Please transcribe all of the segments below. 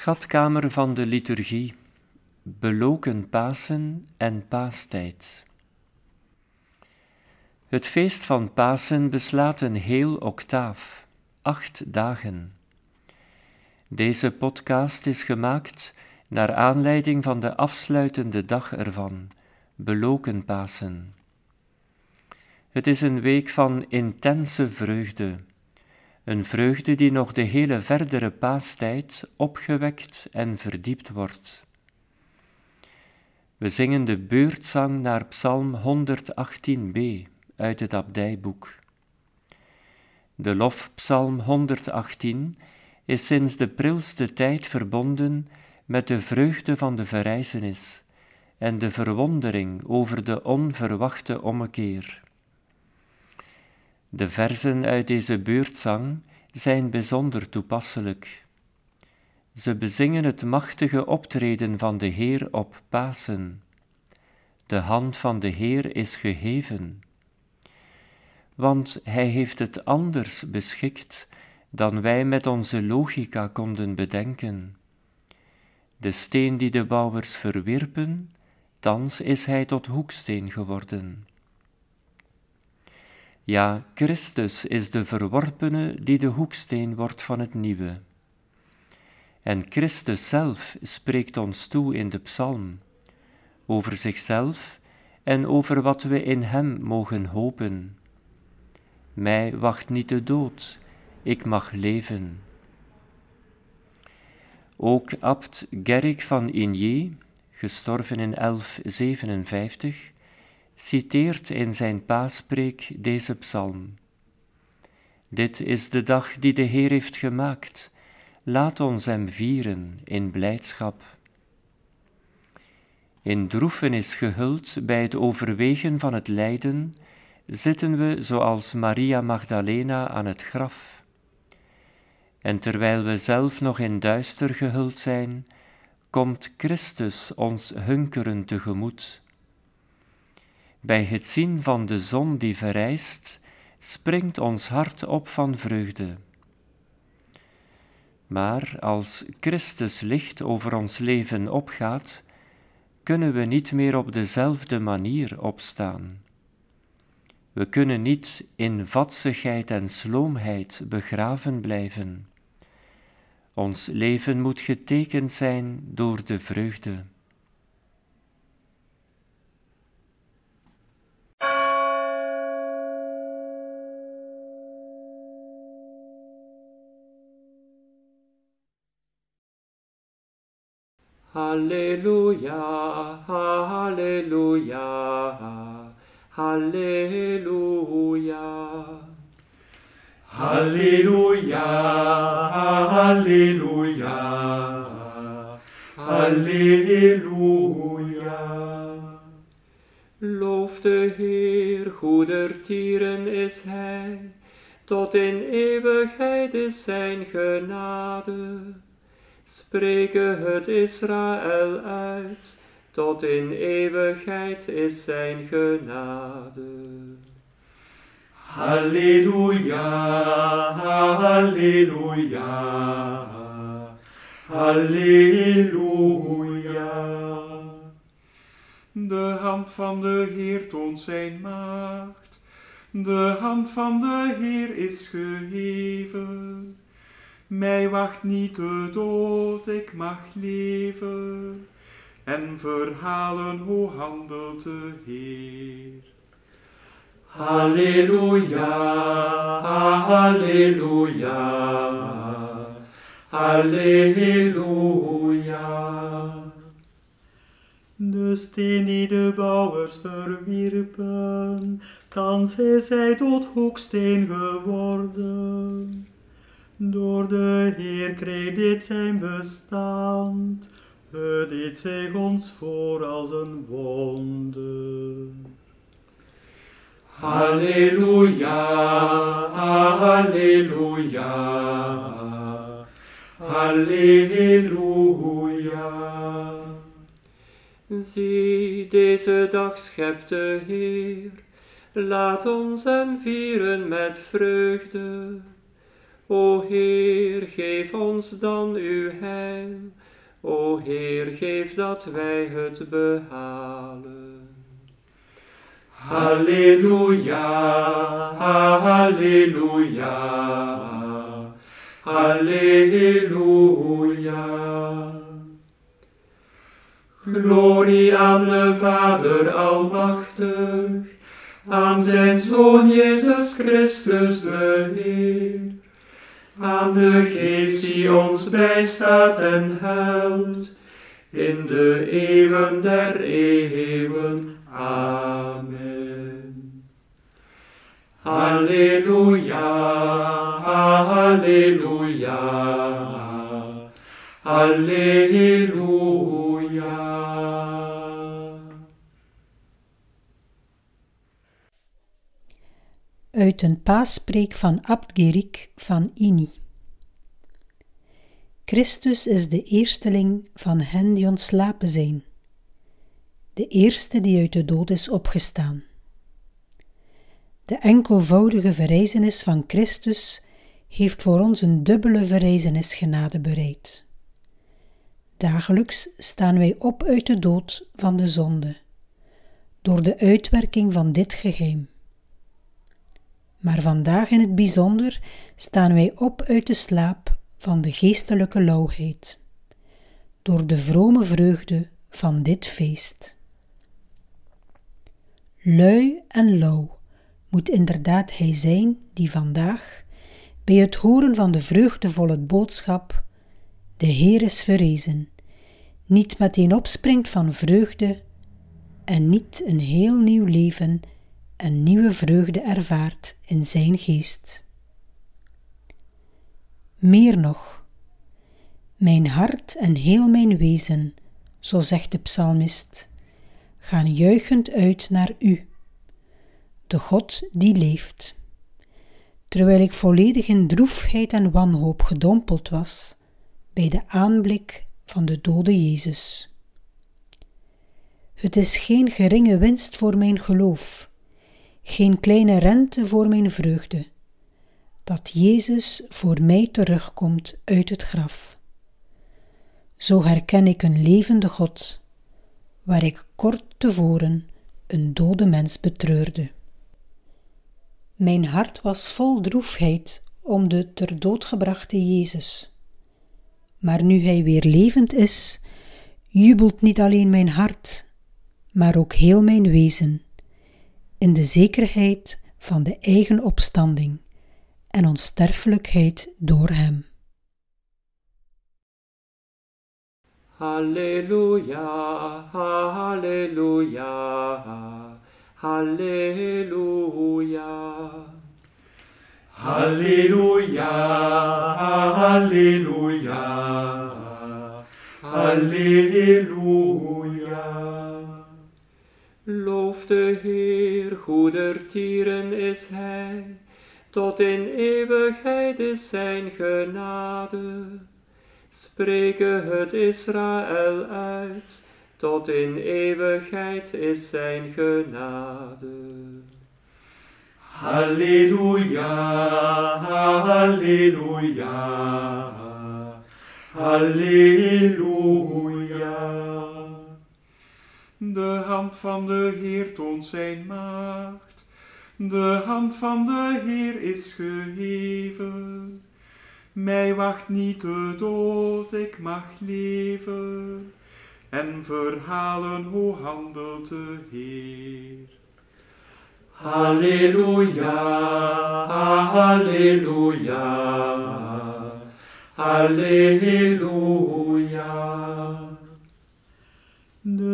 Schatkamer van de liturgie, beloken Pasen en Paastijd. Het feest van Pasen beslaat een heel octaaf, acht dagen. Deze podcast is gemaakt naar aanleiding van de afsluitende dag ervan, beloken Pasen. Het is een week van intense vreugde een vreugde die nog de hele verdere paastijd opgewekt en verdiept wordt. We zingen de beurtzang naar Psalm 118b uit het abdijboek. De lofpsalm 118 is sinds de prilste tijd verbonden met de vreugde van de verrijzenis en de verwondering over de onverwachte ommekeer. De verzen uit deze beurtzang zijn bijzonder toepasselijk. Ze bezingen het machtige optreden van de Heer op Pasen. De hand van de Heer is geheven. Want Hij heeft het anders beschikt dan wij met onze logica konden bedenken. De steen die de bouwers verwierpen, thans is hij tot hoeksteen geworden. Ja, Christus is de verworpene die de hoeksteen wordt van het nieuwe. En Christus zelf spreekt ons toe in de psalm, over zichzelf en over wat we in Hem mogen hopen. Mij wacht niet de dood, ik mag leven. Ook abt Gerrit van Igny, gestorven in 1157, citeert in zijn paaspreek deze psalm. Dit is de dag die de Heer heeft gemaakt. Laat ons hem vieren in blijdschap. In droefenis gehuld bij het overwegen van het lijden, zitten we zoals Maria Magdalena aan het graf. En terwijl we zelf nog in duister gehuld zijn, komt Christus ons hunkeren tegemoet bij het zien van de zon die verrijst, springt ons hart op van vreugde. Maar als Christus licht over ons leven opgaat, kunnen we niet meer op dezelfde manier opstaan. We kunnen niet in vatsigheid en sloomheid begraven blijven. Ons leven moet getekend zijn door de vreugde. Halleluja, Halleluja, Halleluja. Halleluja, Halleluja, Halleluja. Loof de Heer, goedertieren is Hij, tot in eeuwigheid is Zijn genade. Spreke het Israël uit, tot in eeuwigheid is zijn genade. Halleluja, halleluja, halleluja. De hand van de Heer toont zijn macht, de hand van de Heer is geheven. Mij wacht niet de dood, ik mag leven en verhalen hoe handelt de Heer. Halleluja, halleluja, halleluja. De steen die de bouwers verwierpen, thans is hij tot hoeksteen geworden. Door de Heer kreeg dit zijn bestand, het deed zich ons voor als een wonder. Halleluja, halleluja, halleluja. Zie, deze dag schept de Heer, laat ons hem vieren met vreugde. O Heer, geef ons dan uw heil. O Heer, geef dat wij het behalen. Halleluja, halleluja, halleluja. Glorie aan de Vader Almachtig, aan zijn Zoon Jezus Christus de Heer, aan de Geest die ons bijstaat en helpt, in de eeuwen der eeuwen. Amen. Halleluja, halleluja, halleluja. Uit een paaspreek van Abt Gerik van Ini. Christus is de eersteling van hen die ontslapen zijn, de eerste die uit de dood is opgestaan. De enkelvoudige verrijzenis van Christus heeft voor ons een dubbele verrijzenisgenade bereid. Dagelijks staan wij op uit de dood van de zonde, door de uitwerking van dit geheim. Maar vandaag in het bijzonder staan wij op uit de slaap van de geestelijke lauwheid, door de vrome vreugde van dit feest. Lui en lauw moet inderdaad hij zijn die vandaag, bij het horen van de vreugdevolle boodschap, de Heer is verrezen, niet meteen opspringt van vreugde en niet een heel nieuw leven en nieuwe vreugde ervaart in zijn geest. Meer nog, mijn hart en heel mijn wezen, zo zegt de psalmist, gaan juichend uit naar u, de God die leeft. Terwijl ik volledig in droefheid en wanhoop gedompeld was bij de aanblik van de dode Jezus. Het is geen geringe winst voor mijn geloof, geen kleine rente voor mijn vreugde, dat Jezus voor mij terugkomt uit het graf. Zo herken ik een levende God, waar ik kort tevoren een dode mens betreurde. Mijn hart was vol droefheid om de ter dood gebrachte Jezus. Maar nu Hij weer levend is, jubelt niet alleen mijn hart, maar ook heel mijn wezen, in de zekerheid van de eigen opstanding en onsterfelijkheid door Hem. Halleluja, halleluja, halleluja. Halleluja, halleluja, halleluja. Loof de Heer, goedertieren is Hij, tot in eeuwigheid is Zijn genade. Spreke het Israël uit, tot in eeuwigheid is Zijn genade. Halleluja, halleluja, halleluja. De hand van de Heer toont zijn macht. De hand van de Heer is geheven. Mij wacht niet de dood, ik mag leven. En verhalen hoe handelt de Heer. Halleluja, halleluja, halleluja.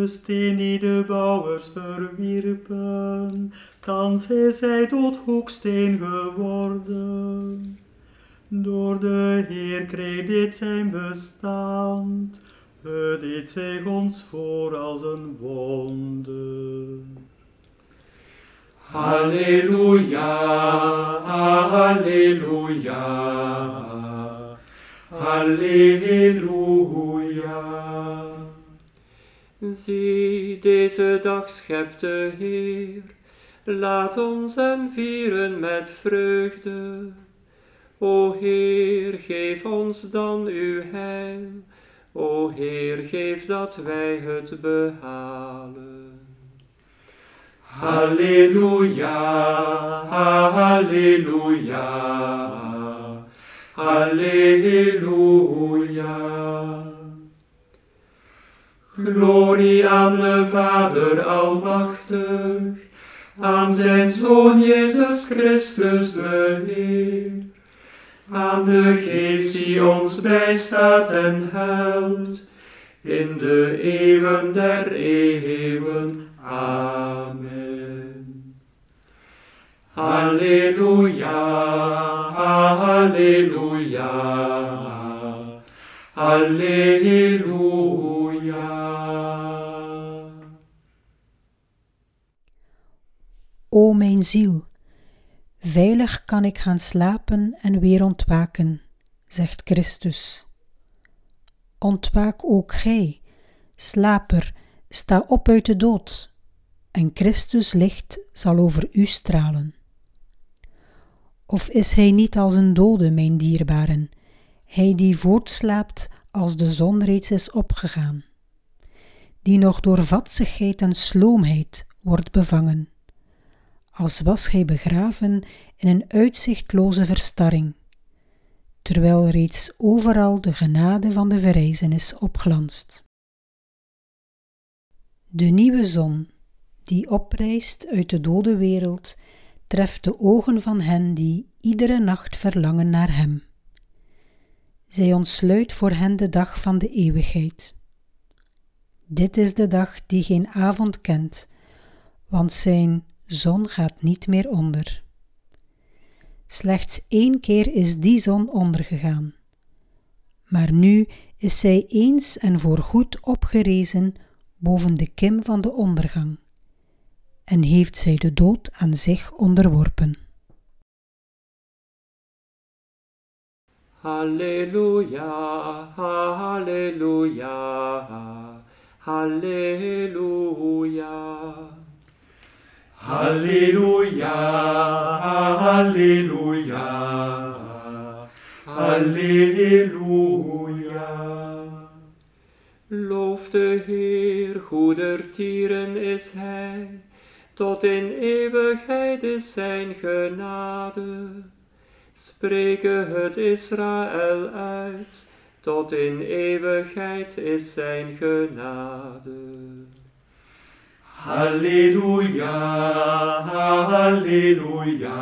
Steen die de bouwers verwierpen, thans is hij tot hoeksteen geworden. Door de Heer kreeg dit zijn bestand, het deed zich ons voor als een wonder. Halleluja, halleluja, halleluja. Zie, deze dag schept de Heer. Laat ons hem vieren met vreugde. O Heer, geef ons dan uw heil. O Heer, geef dat wij het behalen. Halleluja, halleluja, halleluja. Glorie aan de Vader Almachtig, aan zijn Zoon Jezus Christus de Heer, aan de Geest die ons bijstaat en helpt, in de eeuwen der eeuwen. Amen. Halleluja, halleluja, halleluja. O mijn ziel, veilig kan ik gaan slapen en weer ontwaken, zegt Christus. Ontwaak ook gij, slaper, sta op uit de dood, en Christus licht zal over u stralen. Of is hij niet als een dode, mijn dierbaren, hij die voortslaapt als de zon reeds is opgegaan, die nog door vatsigheid en sloomheid wordt bevangen, als was hij begraven in een uitzichtloze verstarring, terwijl reeds overal de genade van de verrijzenis opglanst. De nieuwe zon, die oprijst uit de dode wereld, treft de ogen van hen die iedere nacht verlangen naar Hem. Zij ontsluit voor hen de dag van de eeuwigheid. Dit is de dag die geen avond kent, want Zijn zon gaat niet meer onder. Slechts één keer is die zon ondergegaan, maar nu is zij eens en voorgoed opgerezen boven de kim van de ondergang en heeft zij de dood aan zich onderworpen. Halleluja, halleluja, halleluja. Halleluja, halleluja, halleluja. Loof de Heer, goedertieren is Hij, tot in eeuwigheid is Zijn genade. Spreke het Israël uit, tot in eeuwigheid is Zijn genade. Halleluja, halleluja,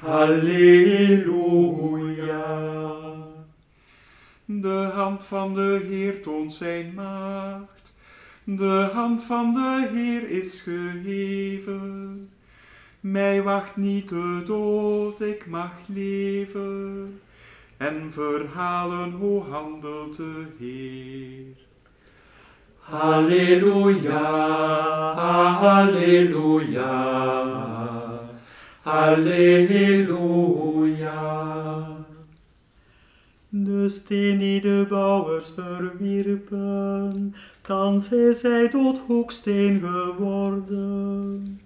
halleluja. De hand van de Heer toont zijn macht. De hand van de Heer is geheven. Mij wacht niet de dood, ik mag leven. En verhalen hoe handelt de Heer. Halleluja, halleluja, halleluja. De steen die de bouwers verwierpen, thans is hij tot hoeksteen geworden.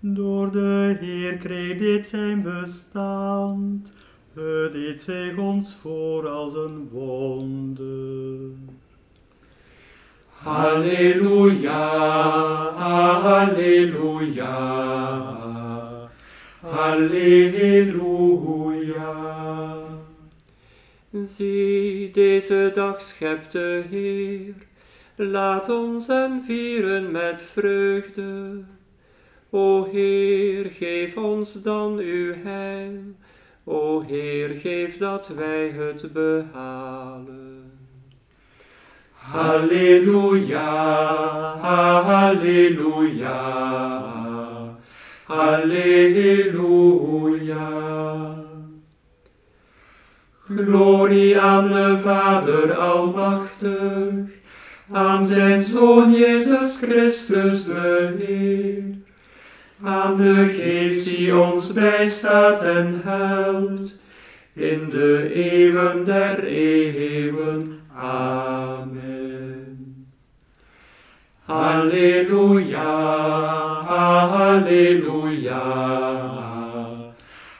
Door de Heer kreeg dit zijn bestand, deed zich ons voor als een wonder. Halleluja, halleluja, halleluja. Zie, deze dag schept de Heer, laat ons hem vieren met vreugde. O Heer, geef ons dan uw heil, o Heer, geef dat wij het behalen. Halleluja, halleluja, halleluja. Glorie aan de Vader Almachtig, aan zijn Zoon Jezus Christus de Heer, aan de Geest die ons bijstaat en helpt, in de eeuwen der eeuwen. Amen. Halleluja, halleluja,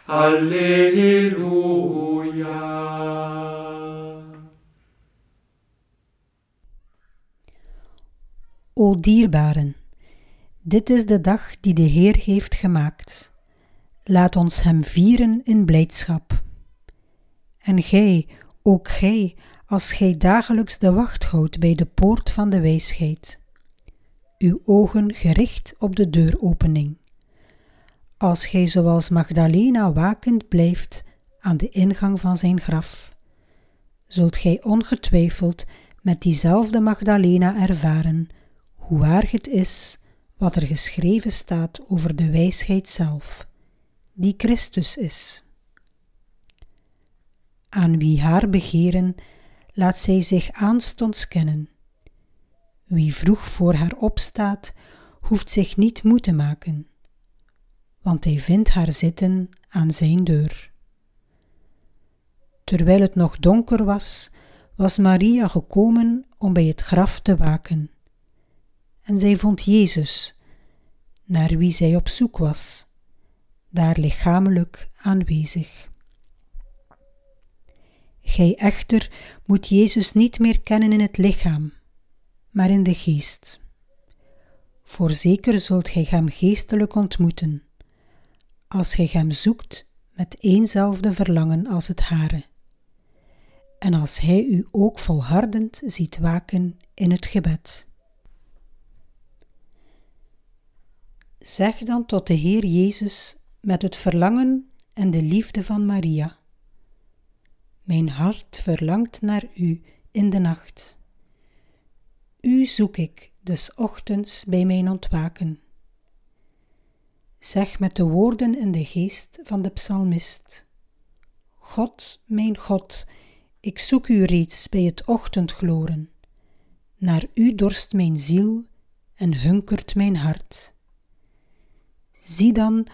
halleluja. O dierbaren, dit is de dag die de Heer heeft gemaakt. Laat ons Hem vieren in blijdschap. En gij, ook gij, als gij dagelijks de wacht houdt bij de poort van de wijsheid, uw ogen gericht op de deuropening. Als gij zoals Magdalena wakend blijft aan de ingang van zijn graf, zult gij ongetwijfeld met diezelfde Magdalena ervaren hoe waar het is wat er geschreven staat over de wijsheid zelf, die Christus is. Aan wie haar begeren, laat zij zich aanstonds kennen. Wie vroeg voor haar opstaat, hoeft zich niet moe te maken, want hij vindt haar zitten aan zijn deur. Terwijl het nog donker was, was Maria gekomen om bij het graf te waken. En zij vond Jezus, naar wie zij op zoek was, daar lichamelijk aanwezig. Gij echter moet Jezus niet meer kennen in het lichaam, maar in de geest. Voorzeker zult gij hem geestelijk ontmoeten, als gij hem zoekt met eenzelfde verlangen als het hare, en als hij u ook volhardend ziet waken in het gebed. Zeg dan tot de Heer Jezus met het verlangen en de liefde van Maria. Mijn hart verlangt naar u in de nacht. U zoek ik des ochtends bij mijn ontwaken. Zeg met de woorden in de geest van de psalmist: God, mijn God, ik zoek u reeds bij het ochtendgloren. Naar u dorst mijn ziel en hunkert mijn hart. Zie dan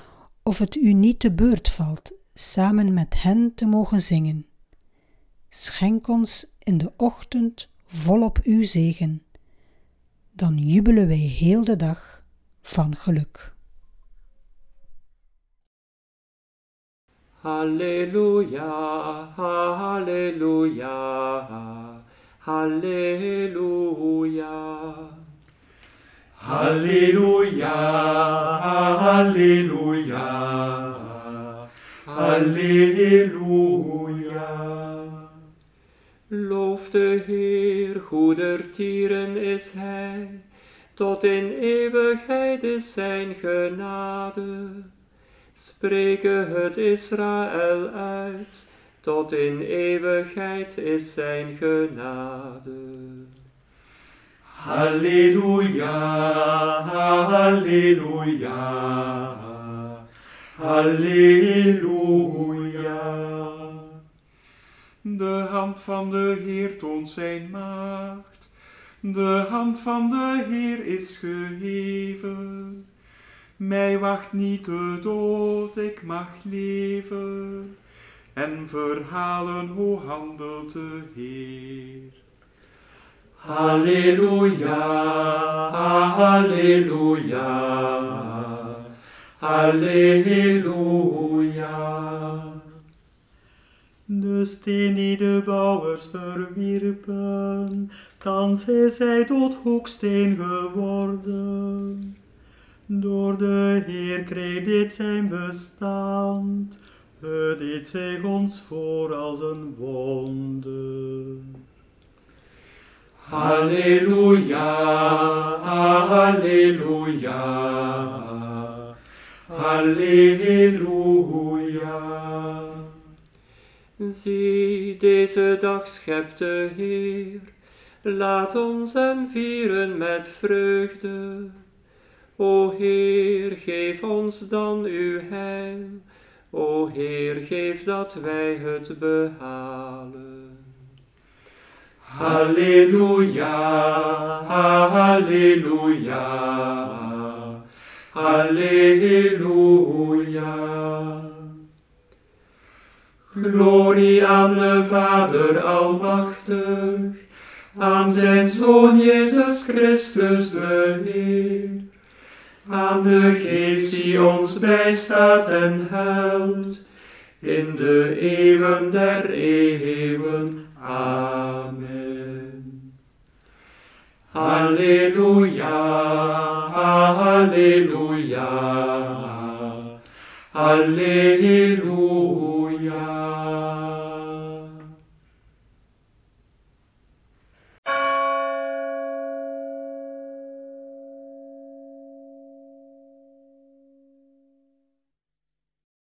of het u niet te beurt valt samen met hen te mogen zingen. Schenk ons in de ochtend volop uw zegen, dan jubelen wij heel de dag van geluk. Halleluja, halleluja, halleluja. Halleluja, halleluja, halleluja. Loof de Heer, goedertieren is Hij, tot in eeuwigheid is Zijn genade. Spreke het Israël uit, tot in eeuwigheid is Zijn genade. Halleluja, halleluja, halleluja. De hand van de Heer toont zijn macht. De hand van de Heer is geheven. Mij wacht niet de dood, ik mag leven. En verhalen hoe handelt de Heer. Halleluja, halleluja, halleluja. De steen die de bouwers verwierpen, thans is hij tot hoeksteen geworden. Door de Heer kreeg dit zijn bestand, het deed zich ons voor als een wonder. Halleluja, halleluja, halleluja. Zie, deze dag schept de Heer, laat ons hem vieren met vreugde. O Heer, geef ons dan uw heil, o Heer, geef dat wij het behalen. Halleluja, halleluja, halleluja. Glorie aan de Vader Almachtig, aan zijn Zoon Jezus Christus de Heer, aan de Geest die ons bijstaat en helpt, in de eeuwen der eeuwen. Amen. Halleluja, halleluja, halleluja.